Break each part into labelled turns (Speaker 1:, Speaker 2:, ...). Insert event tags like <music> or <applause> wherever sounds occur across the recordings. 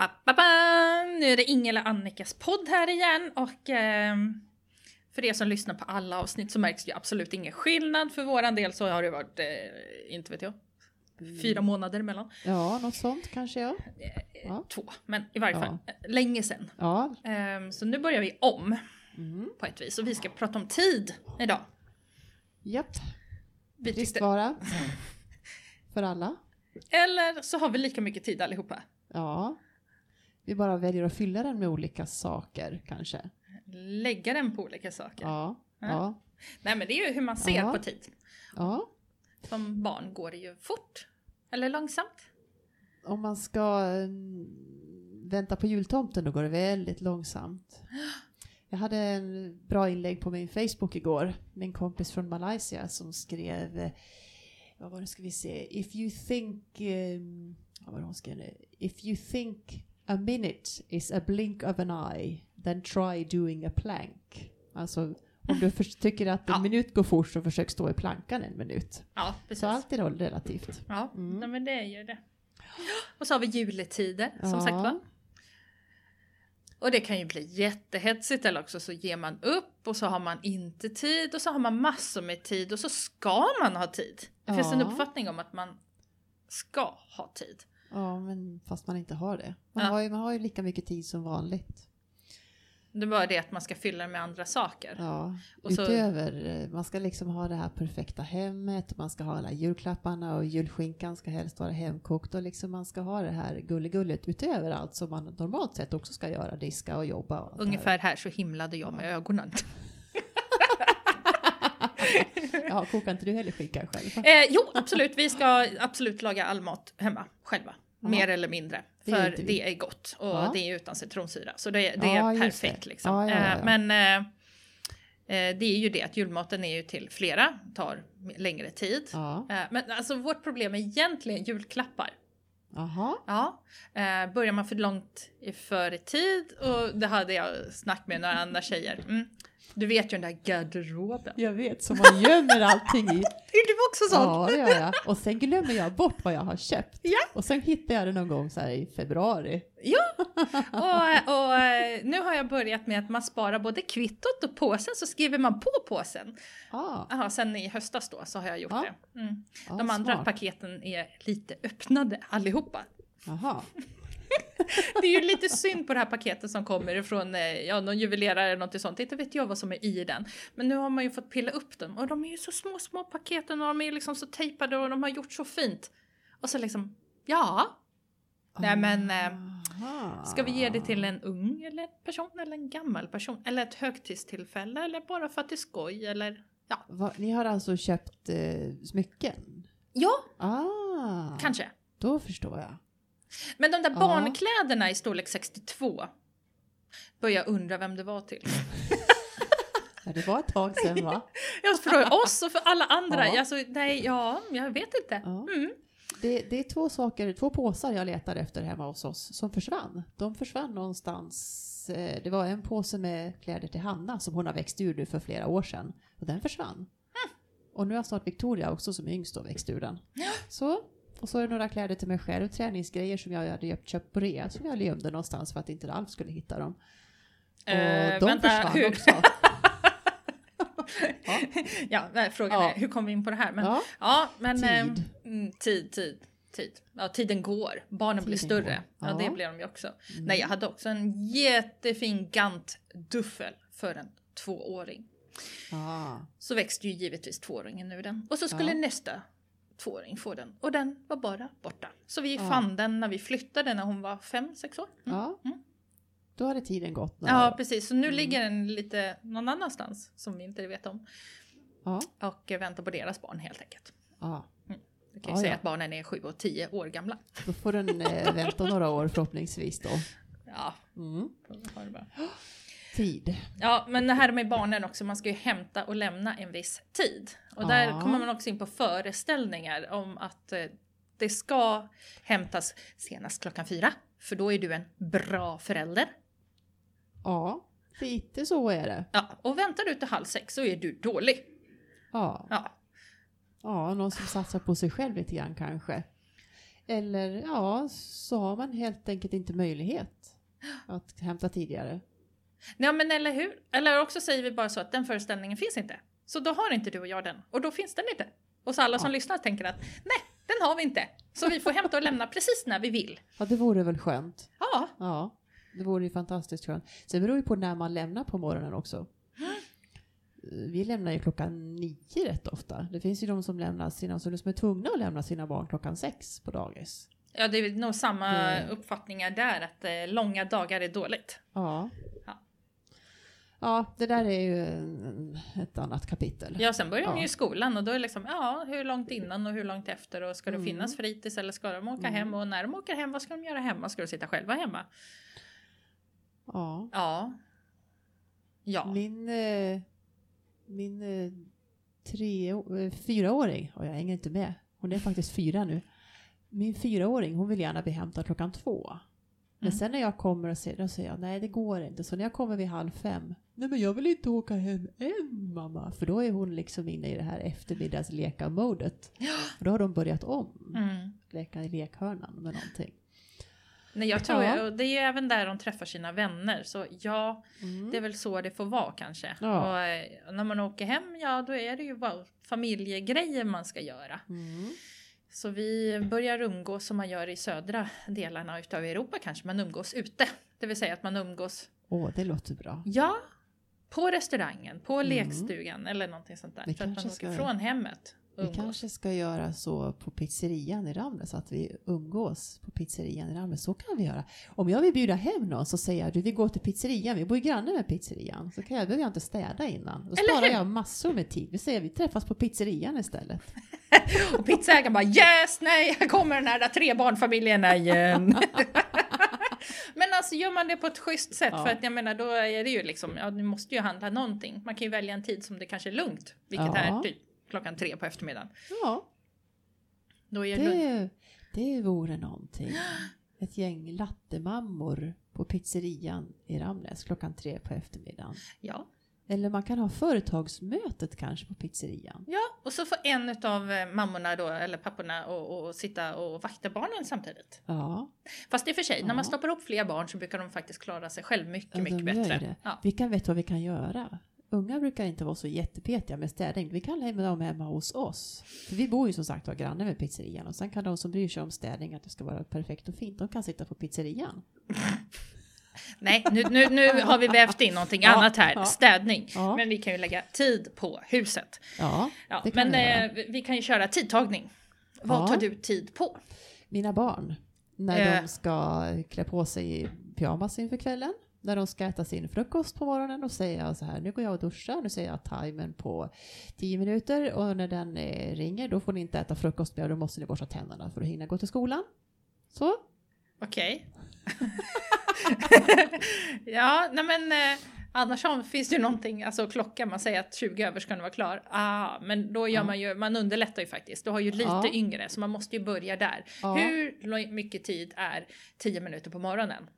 Speaker 1: Ba, ba, ba. Nu är det Ingela Annikas podd här igen och ehm, för er som lyssnar på alla avsnitt så märks det absolut ingen skillnad. För våran del så har det varit, eh, inte vet jag, fyra månader emellan.
Speaker 2: Ja, något sånt kanske ja. Ja.
Speaker 1: Två, men i varje fall
Speaker 2: Ja.
Speaker 1: eh, länge sedan.
Speaker 2: Ja.
Speaker 1: Ehm, så nu börjar vi om
Speaker 2: Mm.
Speaker 1: på ett vis och vi ska prata om tid idag.
Speaker 2: Japp.
Speaker 1: Vi tyckte,
Speaker 2: Bristvara. <laughs> För alla.
Speaker 1: eller så har vi lika mycket tid allihopa.
Speaker 2: Ja. Vi bara väljer att fylla den med olika saker kanske.
Speaker 1: Lägga den på olika saker.
Speaker 2: Ja.
Speaker 1: Ja.
Speaker 2: Ja.
Speaker 1: Nej men det är ju hur man ser
Speaker 2: Ja.
Speaker 1: på tid.
Speaker 2: Ja.
Speaker 1: Som barn går det ju fort. Eller långsamt.
Speaker 2: Om man ska mm, vänta på jultomten då går det väldigt långsamt. Jag hade en bra inlägg på min Facebook igår. Min kompis från Malaysia som skrev eh, vad var det ska vi se? If you think um, vad var det hon skrev? If you think a minute is a blink of an eye then try doing a plank. Alltså om du <laughs> tycker att en
Speaker 1: Ja.
Speaker 2: minut går fort så försök stå i plankan en minut.
Speaker 1: Ja, precis.
Speaker 2: Så allt är relativt.
Speaker 1: Ja,
Speaker 2: Mm.
Speaker 1: nej, men det är ju det. Och så har vi juletider som
Speaker 2: Ja.
Speaker 1: sagt va. Och det kan ju bli jättehetsigt eller också så ger man upp och så har man inte tid och så har man massor med tid och så ska man ha tid. Det finns en
Speaker 2: Ja.
Speaker 1: uppfattning om att man ska ha tid.
Speaker 2: Ja, men fast man inte har det. Man,
Speaker 1: Ja.
Speaker 2: har, ju, man har ju lika mycket tid som vanligt.
Speaker 1: Det är bara det att man ska fylla med andra saker.
Speaker 2: Ja.
Speaker 1: Och så-
Speaker 2: Utöver, eh, man ska liksom ha det här perfekta hemmet, man ska ha alla julklapparna och julskinkan ska helst vara hemkokt och liksom man ska ha det här gulligullet utöver allt som man normalt sett också ska göra, diska och jobba. Och det här.
Speaker 1: Ungefär här så himlade jag med ögonen.
Speaker 2: Ja, kokar inte du heller skinkan själv?
Speaker 1: Eh, jo, absolut. Vi ska absolut laga all mat hemma själva.
Speaker 2: Ja.
Speaker 1: Mer eller mindre.
Speaker 2: Det
Speaker 1: För
Speaker 2: inte vi.
Speaker 1: det är gott och
Speaker 2: Ja.
Speaker 1: det är utan citronsyra. Så det, det är perfekt
Speaker 2: det.
Speaker 1: liksom. Eh. Men eh, eh, det är ju det att julmaten är ju till flera, tar längre tid. Eh, men alltså vårt problem är egentligen julklappar.
Speaker 2: jaha.
Speaker 1: Ja, eh, börjar man för långt i före tid och det hade jag snack med några andra tjejer. Mm. Du vet ju den där garderoben.
Speaker 2: Jag vet, så man gömmer allting i. <laughs>
Speaker 1: Är du också sån?
Speaker 2: Ja, det gör jag. Och sen glömmer jag bort vad jag har köpt.
Speaker 1: Ja.
Speaker 2: Och sen hittar jag det någon gång så i februari.
Speaker 1: Och, och eh, nu har jag börjat med att man sparar både kvittot och påsen så skriver man på påsen.
Speaker 2: Ah,
Speaker 1: Aha, sen i höstas då så har jag gjort
Speaker 2: Ja.
Speaker 1: det. Mm.
Speaker 2: ja,
Speaker 1: De andra
Speaker 2: smart.
Speaker 1: paketen är lite öppnade allihopa.
Speaker 2: Jaha.
Speaker 1: Det är ju lite synd på det här paketet som kommer ifrån eh, ja, någon juvelerare eller något sånt. Inte vet jag vad som är i den. Men nu har man ju fått pilla upp dem och de är ju så små, små paketen och de är liksom så tejpade och de har gjort så fint. Och så liksom, ja. Nej men, eh. Ska vi ge det till en ung eller person eller en gammal person? Eller ett högtidstillfälle eller bara för att det är skoj eller? Ja,
Speaker 2: Va, ni har alltså köpt eh, smycken?
Speaker 1: ja
Speaker 2: Ah,
Speaker 1: kanske.
Speaker 2: då förstår jag.
Speaker 1: Men de där
Speaker 2: Ja.
Speaker 1: barnkläderna i storlek 62 börjar undra vem det var till. <laughs>
Speaker 2: Ja, det var ett tag sedan va? <laughs>
Speaker 1: Ja, för oss och för alla andra.
Speaker 2: Ja.
Speaker 1: Alltså, nej, ja, jag vet inte.
Speaker 2: Ja.
Speaker 1: Mm.
Speaker 2: Det, det är två saker, två påsar jag letar efter hemma hos oss som försvann. De försvann någonstans. eh, Det var en påse med kläder till Hanna som hon har växt ur nu för flera år sedan. Och den försvann. Och nu har snart Victoria också som yngst då växt ur den. Så, och så är det några kläder till mig själv och träningsgrejer som jag hade köpt- på rea som jag gömde någonstans för att inte Ralf skulle hitta dem. Och
Speaker 1: Eh,
Speaker 2: de
Speaker 1: vänta,
Speaker 2: försvann
Speaker 1: hur-
Speaker 2: också. <laughs> ja.
Speaker 1: Ja, frågan
Speaker 2: Ja.
Speaker 1: är hur kom vi in på det här? Men, ja.
Speaker 2: ja,
Speaker 1: men
Speaker 2: Tid.
Speaker 1: eh, tid, tid, tid. Ja, tiden går. Barnen blir
Speaker 2: Tiden
Speaker 1: större.
Speaker 2: går.
Speaker 1: Ja, det
Speaker 2: Ja.
Speaker 1: blir de ju också.
Speaker 2: Mm.
Speaker 1: Nej, jag hade också en jättefin Gant-duffel för en tvååring.
Speaker 2: Ah.
Speaker 1: Så växte ju givetvis tvååringen ur den. Och så skulle
Speaker 2: Ja.
Speaker 1: nästa tvååring få den. Och den var bara borta. Så vi
Speaker 2: Ja.
Speaker 1: fann den när vi flyttade när hon var fem, sex år. Mm.
Speaker 2: Ja.
Speaker 1: Mm.
Speaker 2: Då hade tiden gått.
Speaker 1: Ja, precis. Så nu
Speaker 2: Mm.
Speaker 1: ligger den lite någon annanstans som vi inte vet om.
Speaker 2: Ja.
Speaker 1: Och väntar på deras barn helt enkelt.
Speaker 2: ja.
Speaker 1: Du kan ju
Speaker 2: Ja,
Speaker 1: säga
Speaker 2: ja.
Speaker 1: att barnen är sju och tio år gamla.
Speaker 2: Då får den eh, vänta några år förhoppningsvis då.
Speaker 1: Ja,
Speaker 2: Mm. <gasps> Tid.
Speaker 1: Ja, men det här med barnen också, man ska ju hämta och lämna en viss tid. Och där
Speaker 2: Ja.
Speaker 1: kommer man också in på föreställningar om att eh, det ska hämtas senast klockan fyra, för då är du en bra förälder.
Speaker 2: Ja, lite så är det.
Speaker 1: Ja, och väntar du till halv sex så är du dålig.
Speaker 2: Ja.
Speaker 1: Ja,
Speaker 2: ja, någon som satsar på sig själv lite grann kanske. Eller ja, så har man helt enkelt inte möjlighet att hämta tidigare.
Speaker 1: Ja men eller hur? Eller också säger vi bara så att den föreställningen finns inte. Så då har inte du och jag den. Och då finns den inte. Och så alla som
Speaker 2: Ja.
Speaker 1: lyssnar tänker att nej, den har vi inte. Så vi får hämta och lämna precis när vi vill.
Speaker 2: Ja, det vore väl skönt.
Speaker 1: Ja,
Speaker 2: Ja, det vore ju fantastiskt skönt. Sen beror det på när man lämnar på morgonen också. Vi lämnar ju klockan nio rätt ofta. Det finns ju de som lämnar sina, som är tvungna att lämna sina barn klockan sex på dagis.
Speaker 1: ja det är nog samma
Speaker 2: Det-
Speaker 1: uppfattningar där att eh, långa dagar är dåligt.
Speaker 2: Ja.
Speaker 1: Ja.
Speaker 2: Det där är ju ett annat kapitel.
Speaker 1: Ja, sen börjar de
Speaker 2: Ja.
Speaker 1: ju i skolan och då är det liksom, ja, hur långt innan och hur långt efter och ska det
Speaker 2: Mm.
Speaker 1: finnas fritids eller ska de åka
Speaker 2: Mm.
Speaker 1: hem och när de åker hem, vad ska de göra hemma? Ska de sitta själva hemma?
Speaker 2: Ja.
Speaker 1: Ja. Ja.
Speaker 2: Min, eh, min eh, tre, eh, fyraåring, och jag hänger inte med, hon är faktiskt fyra nu. Min fyraåring, hon vill gärna bli hämtad klockan två. Men
Speaker 1: Mm.
Speaker 2: sen när jag kommer och säger, då säger jag nej det går inte. Så när jag kommer vid halv fem, nej men jag vill inte åka hem än mamma. För då är hon liksom inne i det här eftermiddagsleka-modet. Och då har de börjat om,
Speaker 1: Mm.
Speaker 2: leka i lekhörnan med någonting.
Speaker 1: Nej, jag tror
Speaker 2: Ja.
Speaker 1: och det är ju även där de träffar sina vänner. Så ja, det är väl så det får vara kanske.
Speaker 2: Ja.
Speaker 1: Och eh, när man åker hem, ja då är det ju bara familjegrejer man ska göra.
Speaker 2: Mm.
Speaker 1: Så vi börjar umgås som man gör i södra delarna utav Europa kanske. Man umgås ute. Det vill säga att man umgås,
Speaker 2: Åh, det låter bra.
Speaker 1: ja, på restaurangen, på
Speaker 2: Mm.
Speaker 1: lekstugan eller någonting sånt där.
Speaker 2: Vi
Speaker 1: så att man
Speaker 2: kanske
Speaker 1: åker
Speaker 2: ska-
Speaker 1: från hemmet.
Speaker 2: Vi
Speaker 1: umgås.
Speaker 2: kanske ska göra så på pizzerian i Ramnäs, att vi umgås på pizzerian i Ramnäs. Så kan vi göra. Om jag vill bjuda hem någon så säger jag du vi går till pizzerian, vi bor ju granne med pizzerian. Så kan jag, behöver jag inte städa innan. Då sparar jag massor med tid. Vi säger vi träffas på pizzerian istället. <laughs>
Speaker 1: Och pizzaägaren bara yes, nej, här kommer den här där trebarnfamiljerna igen. <laughs> Alltså gör man det på ett schysst sätt
Speaker 2: Ja.
Speaker 1: för att jag menar då är det ju liksom, ja du måste ju handla någonting. Man kan ju välja en tid som det kanske är lugnt, vilket
Speaker 2: Ja.
Speaker 1: är typ klockan tre på eftermiddagen.
Speaker 2: Ja,
Speaker 1: Då är det lugnt.
Speaker 2: det, det vore någonting. Ett gäng lattemammor på pizzerian i Ramnäs klockan tre på eftermiddagen.
Speaker 1: Ja.
Speaker 2: Eller man kan ha företagsmötet kanske på pizzerian.
Speaker 1: ja, och så får en av mammorna då, eller papporna, och, och sitta och vakta barnen samtidigt.
Speaker 2: Ja,
Speaker 1: Fast i och för sig, när
Speaker 2: Ja.
Speaker 1: man stoppar upp fler barn så brukar de faktiskt klara sig själv mycket,
Speaker 2: Ja,
Speaker 1: mycket bättre. Ja.
Speaker 2: Vi kan veta vad vi kan göra. Unga brukar inte vara så jättepetiga med städning. Vi kan lämna dem hemma hos oss. För vi bor ju som sagt var granne med pizzerian. Och sen kan de som bryr sig om städning, att det ska vara perfekt och fint, de kan sitta på pizzerian. <laughs>
Speaker 1: Nej, nu, nu, nu har vi vävt in någonting
Speaker 2: Ja,
Speaker 1: annat här,
Speaker 2: ja.
Speaker 1: städning.
Speaker 2: Ja.
Speaker 1: Men vi kan ju lägga tid på huset.
Speaker 2: Ja,
Speaker 1: Ja, men eh, vi- kan ju köra tidtagning. Vad tar du tid på?
Speaker 2: Mina barn, när
Speaker 1: Eh.
Speaker 2: de ska klä på sig i pyjamas inför kvällen, när de ska äta sin frukost på morgonen, då säger jag så här, nu går jag och duschar, nu säger jag timern på 10 minuter och när den eh, ringer då får ni inte äta frukost mer, då måste ni borsta tänderna för att hinna gå till skolan. Så,
Speaker 1: Okej. <laughs> <laughs> ja, nej men eh, annars finns det ju någonting, alltså klockan, man säger att 20 över ska den vara klar. Ah, men då gör man ju, man underlättar ju faktiskt. Du har ju lite
Speaker 2: Ja.
Speaker 1: yngre så man måste ju börja där.
Speaker 2: Ja.
Speaker 1: Hur mycket tid är 10 minuter på morgonen?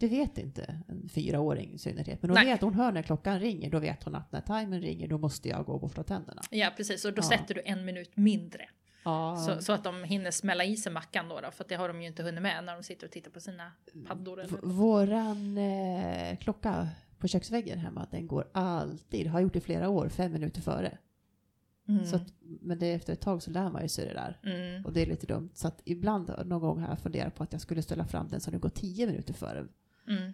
Speaker 2: det vet inte en fyraåring i synnerhet, men hon
Speaker 1: Nej.
Speaker 2: vet, hon hör när klockan ringer, då vet hon att när timern ringer, då måste jag gå och borsta tänderna.
Speaker 1: Ja precis, och då
Speaker 2: Ja.
Speaker 1: sätter du en minut mindre.
Speaker 2: Ja,
Speaker 1: Så, så att de hinner smälla i sig mackan då, då för att det har de ju inte hunnit med när de sitter och tittar på sina paddor.
Speaker 2: V-. Våran eh, klocka på köksväggen hemma, den går alltid, har gjort i flera år, fem minuter före.
Speaker 1: Mm.
Speaker 2: Så att, men det, efter ett tag så lär man ju sig det där.
Speaker 1: Mm.
Speaker 2: Och det är lite dumt. Så att ibland, någon gång har jag funderat på att jag skulle ställa fram den så den går tio minuter före.
Speaker 1: Mm.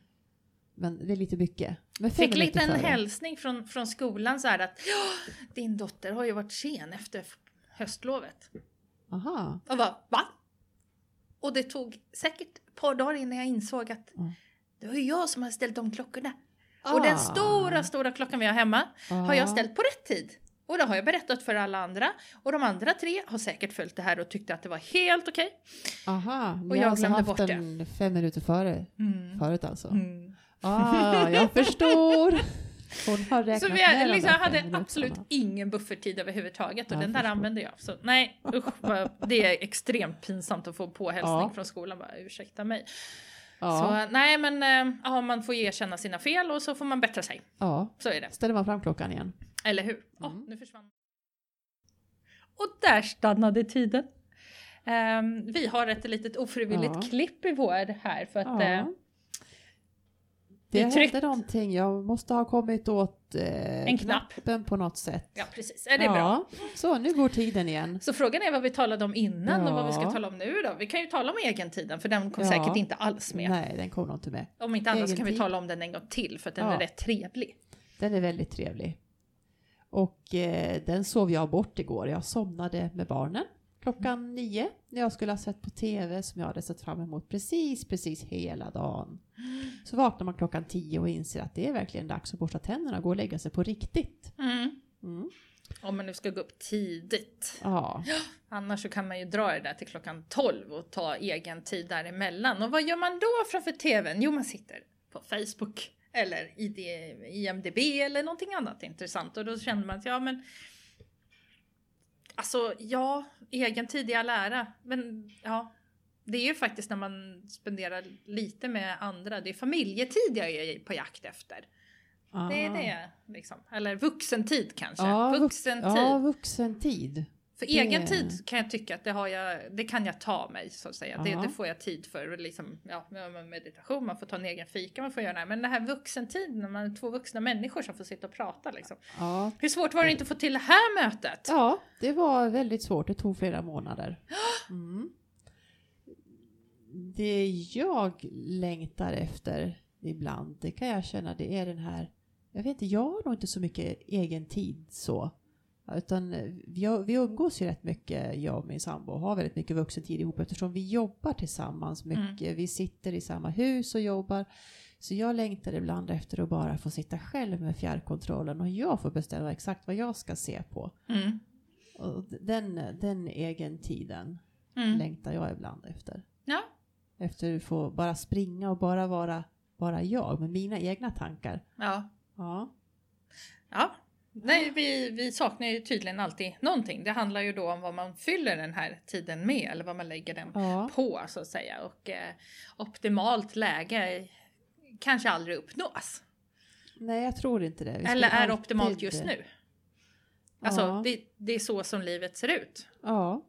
Speaker 2: Men det är lite mycket. Men
Speaker 1: Fick lite en
Speaker 2: före.
Speaker 1: hälsning från, från skolan så här att "Ja, din dotter har ju varit sen efter höstlovet.
Speaker 2: Aha.
Speaker 1: Och bara, va? Och det tog säkert ett par dagar innan jag insåg att
Speaker 2: Mm.
Speaker 1: det var ju jag som hade ställt de klockorna. Och den
Speaker 2: Ah.
Speaker 1: stora, stora klockan vi har hemma har jag
Speaker 2: Ah.
Speaker 1: ställt på rätt tid. Och det har jag berättat för alla andra. Och de andra tre har säkert följt det här och tyckte att det var helt okej.
Speaker 2: Aha, ni
Speaker 1: Och
Speaker 2: har
Speaker 1: jag
Speaker 2: alltså
Speaker 1: glömde
Speaker 2: haft
Speaker 1: det.
Speaker 2: den fem minuter före
Speaker 1: Mm.
Speaker 2: förut alltså?
Speaker 1: Mm.
Speaker 2: Ah, jag förstår! <laughs> Hon har räknat
Speaker 1: Så vi
Speaker 2: med de
Speaker 1: liksom, hade absolut ingen bufferttid överhuvudtaget och
Speaker 2: Jag
Speaker 1: den där använde jag. Så nej, usch, det är extremt pinsamt att få påhälsning
Speaker 2: Ja.
Speaker 1: från skolan. Bara, ursäkta mig.
Speaker 2: Ja,
Speaker 1: Så nej, men eh, ja, man får erkänna sina fel och så får man bättra sig.
Speaker 2: ja.
Speaker 1: Så är det.
Speaker 2: Ställer man fram klockan igen?
Speaker 1: Eller hur?
Speaker 2: Mm.
Speaker 1: nu försvann Och där stannade tiden. Ehm, vi har ett litet ofrivilligt
Speaker 2: Ja.
Speaker 1: klipp i vår här för att...
Speaker 2: Ja.
Speaker 1: det
Speaker 2: Det hände någonting. Jag måste ha kommit åt eh,
Speaker 1: En knapp.
Speaker 2: knappen på något sätt.
Speaker 1: ja, precis. Är det bra?
Speaker 2: ja. Så, nu går tiden igen.
Speaker 1: Så frågan är vad vi talade om innan och vad vi ska
Speaker 2: Ja.
Speaker 1: tala om nu då. Vi kan ju tala om egentiden för den kom
Speaker 2: Ja.
Speaker 1: säkert inte alls med.
Speaker 2: Nej, den kom nog inte med.
Speaker 1: Om inte annat så kan vi tala om den en gång till för att den
Speaker 2: Ja.
Speaker 1: är rätt trevlig.
Speaker 2: Den är väldigt trevlig. Och eh, den sov jag bort igår. Jag somnade med barnen klockan nio när jag skulle ha sett på tv som jag hade sett fram emot precis, precis hela dagen. Så vaknar man klockan tio och inser att det är verkligen dags att borsta tänderna och gå och lägga sig på riktigt.
Speaker 1: Mm.
Speaker 2: Mm.
Speaker 1: Om man nu ska gå upp tidigt.
Speaker 2: Ja, <gasps>
Speaker 1: Annars så kan man ju dra det där till klockan 12 och ta egen tid däremellan. Och vad gör man då framför tvn? Jo, man sitter på Facebook eller i IMDB eller någonting annat intressant. Och då känner man att ja, men alltså ja, egen tid i all ära, men ja, det är ju faktiskt när man spenderar lite med andra. Det är familjetid jag är på jakt efter. Det är
Speaker 2: Ah.
Speaker 1: det liksom. Eller vuxentid kanske.
Speaker 2: Ja, vux-
Speaker 1: vuxentid.
Speaker 2: Ja, vuxentid.
Speaker 1: För
Speaker 2: Det-
Speaker 1: egen tid kan jag tycka att det, har jag, det kan jag ta mig så att säga. Det, det får jag tid för. Liksom, ja, med meditation, man får ta en egen fika, man får göra det här. Men det här vuxentiden, när man är två vuxna människor som får sitta och prata liksom.
Speaker 2: Ja.
Speaker 1: Hur svårt var det inte att få till det här mötet?
Speaker 2: ja, det var väldigt svårt. Det tog flera månader. <gasps> Mm. Det jag längtar efter ibland, det kan jag känna, det är den här, jag vet inte, jag har nog inte så mycket egen tid så. Utan vi, vi umgås ju rätt mycket, jag och min sambo, och har väldigt mycket vuxentid ihop eftersom vi jobbar tillsammans mycket. Vi sitter i samma hus och jobbar. Så jag längtar ibland efter att bara få sitta själv med fjärrkontrollen och jag får bestämma exakt vad jag ska se på.
Speaker 1: Mm.
Speaker 2: Och den, den egen tiden
Speaker 1: Mm.
Speaker 2: längtar jag ibland efter.
Speaker 1: Ja.
Speaker 2: Efter att få bara springa och bara vara bara jag med mina egna tankar.
Speaker 1: Ja.
Speaker 2: Ja,
Speaker 1: ja. Nej, vi, vi saknar ju tydligen alltid någonting. Det handlar ju då om vad man fyller den här tiden med eller vad man lägger den
Speaker 2: ja.
Speaker 1: på så att säga. Och eh, optimalt läge kanske aldrig uppnås.
Speaker 2: Nej, jag tror inte det. Vi
Speaker 1: Eller är optimalt
Speaker 2: alltid-
Speaker 1: just nu. Alltså
Speaker 2: Ja.
Speaker 1: det, det är så som livet ser ut.
Speaker 2: Ja.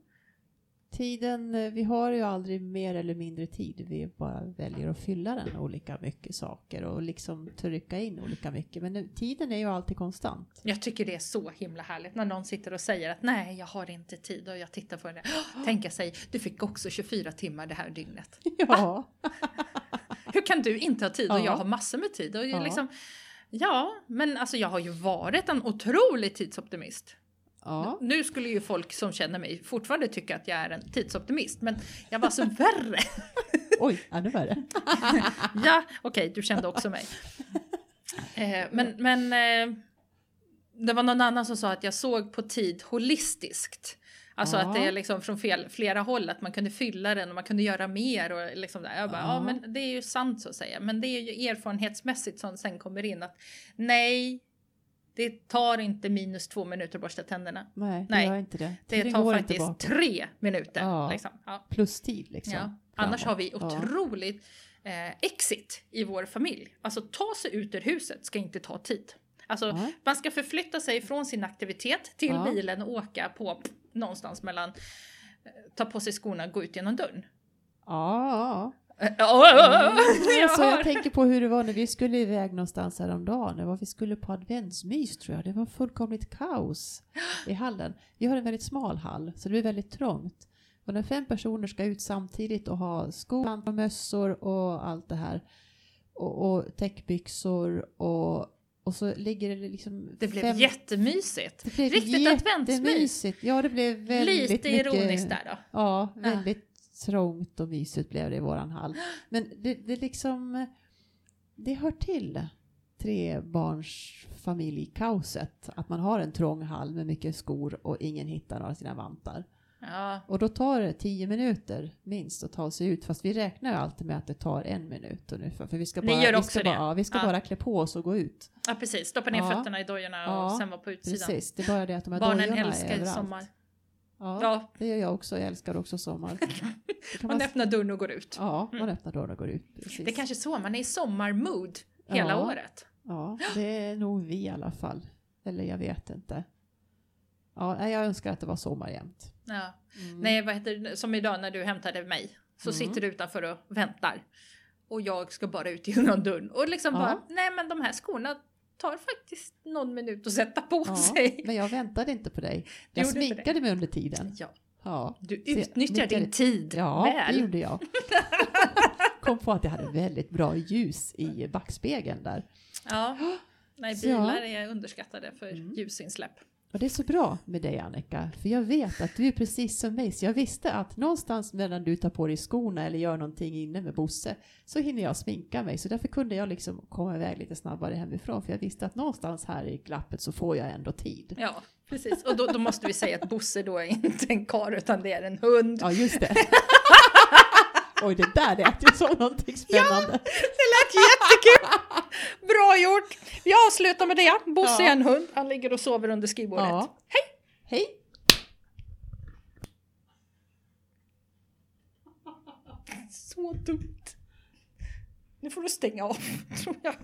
Speaker 2: Tiden, eh, vi har ju aldrig mer eller mindre tid. Vi bara väljer att fylla den med olika mycket saker och liksom trycka in olika mycket. Men nu, tiden är ju alltid konstant.
Speaker 1: Jag tycker det är så himla härligt när någon sitter och säger att nej, jag har inte tid och jag tittar på det. <gasps> <gasps> Tänka sig, du fick också 24 timmar det här dygnet. <laughs>
Speaker 2: Ja. <laughs>
Speaker 1: Hur kan du inte ha tid och
Speaker 2: Ja.
Speaker 1: jag har massor med tid? Och
Speaker 2: Ja.
Speaker 1: ja. Liksom, ja, men alltså jag har ju varit en otrolig tidsoptimist.
Speaker 2: Ja.
Speaker 1: Nu skulle ju folk som känner mig fortfarande tycka att jag är en tidsoptimist, men jag var så <laughs> värre.
Speaker 2: Oj, ännu värre. <laughs>
Speaker 1: ja, okej, du kände också mig. Eh, men men eh, det var någon annan som sa att jag såg på tid holistiskt. Alltså
Speaker 2: Ja.
Speaker 1: att det är liksom från fel, flera håll, att man kunde fylla den och man kunde göra mer. Och liksom där. Jag bara, ja.
Speaker 2: Ja.
Speaker 1: men det är ju sant så att säga. Men det är ju erfarenhetsmässigt som sen kommer in att nej, det tar inte minus två minuter att borsta tänderna.
Speaker 2: Nej, det
Speaker 1: Nej,
Speaker 2: gör inte det.
Speaker 1: Det
Speaker 2: Tiden
Speaker 1: tar faktiskt tre minuter.
Speaker 2: Ja.
Speaker 1: Liksom. Ja.
Speaker 2: Plus tid liksom.
Speaker 1: Ja. Annars har vi otroligt eh, exit i vår familj. Alltså ta sig ut ur huset ska inte ta tid. Alltså
Speaker 2: Ja.
Speaker 1: man ska förflytta sig från sin aktivitet till
Speaker 2: Ja.
Speaker 1: bilen och åka på någonstans mellan eh, ta på sig skorna och gå ut genom dörren.
Speaker 2: Ja, Mm, så jag tänker på hur det var när vi skulle iväg någonstans häromdagen. Det var vi skulle på adventsmys tror jag. Det var fullkomligt kaos i hallen. Vi har en väldigt smal hall så det blir väldigt trångt. Och när fem personer ska ut samtidigt och ha skor och mössor och allt det här och, och täckbyxor och, och så ligger det liksom
Speaker 1: Det blev
Speaker 2: fem,
Speaker 1: jättemysigt.
Speaker 2: det blev
Speaker 1: Riktigt adventsmys.
Speaker 2: Ja, det blev väldigt
Speaker 1: Lite
Speaker 2: mycket,
Speaker 1: ironiskt där då.
Speaker 2: Ja, väldigt trångt och mysigt blev det i våran hall. Men det, det liksom, det hör till trebarns familjkaoset. Att man har en trång hall med mycket skor och ingen hittar några sina vantar.
Speaker 1: Ja,
Speaker 2: Och då tar det tio minuter minst att ta sig ut. Fast vi räknar ju alltid med att det tar en minut ungefär. För vi ska
Speaker 1: Ni
Speaker 2: bara,
Speaker 1: gör
Speaker 2: vi
Speaker 1: också
Speaker 2: ska
Speaker 1: det?
Speaker 2: Bara, ja, vi ska
Speaker 1: Ja.
Speaker 2: bara klä på oss och gå ut.
Speaker 1: ja precis. Stoppa ner
Speaker 2: Ja.
Speaker 1: fötterna i dojorna och sen vara på utsidan.
Speaker 2: Precis, det är bara det att de här
Speaker 1: Barnen
Speaker 2: dojorna är
Speaker 1: älskar ju
Speaker 2: överallt.
Speaker 1: sommar.
Speaker 2: Ja,
Speaker 1: Ja,
Speaker 2: det gör jag också. Jag älskar också sommar. <laughs>
Speaker 1: Man
Speaker 2: vara-
Speaker 1: öppnar dörren och går ut.
Speaker 2: Ja, man öppnar dörren och går ut. Precis.
Speaker 1: Det är kanske så, man är i sommarmood hela
Speaker 2: Ja.
Speaker 1: året.
Speaker 2: Ja, det är nog vi i alla fall. Eller jag vet inte. Ja, jag önskar att det var sommar jämt.
Speaker 1: Ja.
Speaker 2: Mm.
Speaker 1: Nej, vad heter? Som idag när du hämtade mig. Så
Speaker 2: Mm.
Speaker 1: sitter du utanför och väntar. Och jag ska bara ut genom dörren. Och liksom
Speaker 2: Ja.
Speaker 1: bara, nej men de här skorna tar faktiskt någon minut att sätta på
Speaker 2: Ja,
Speaker 1: sig.
Speaker 2: men jag väntade inte på dig. Jag sminkade mig under tiden.
Speaker 1: Ja,
Speaker 2: Ja,
Speaker 1: du utnyttjar din tid
Speaker 2: ja det
Speaker 1: väl.
Speaker 2: gjorde jag. <laughs> Kom på att jag hade väldigt bra ljus i backspegeln där.
Speaker 1: Ja. <gasps> Nej,
Speaker 2: ja.
Speaker 1: bilar är underskattade för
Speaker 2: Mm.
Speaker 1: ljusinsläpp.
Speaker 2: Och det är så bra med dig Annika, för jag vet att du är precis som mig, så jag visste att någonstans medan du tar på dig skorna eller gör någonting inne med Bosse så hinner jag sminka mig, så därför kunde jag liksom komma iväg lite snabbare hemifrån, för jag visste att någonstans här i glappet så får jag ändå tid.
Speaker 1: Ja, precis. Och då, då måste vi säga att Bosse då är inte en kar utan det är en hund.
Speaker 2: Ja, just det. <laughs> Oj, det där lät ju som någonting spännande.
Speaker 1: Det lät jättekul! <laughs> Bra gjort! Vi avslutar med det. Bosse
Speaker 2: Ja.
Speaker 1: är en hund. Han ligger och sover under skrivbordet.
Speaker 2: Ja.
Speaker 1: Hej!
Speaker 2: Hej!
Speaker 1: Så dumt. Nu får du stänga av, <laughs> tror jag.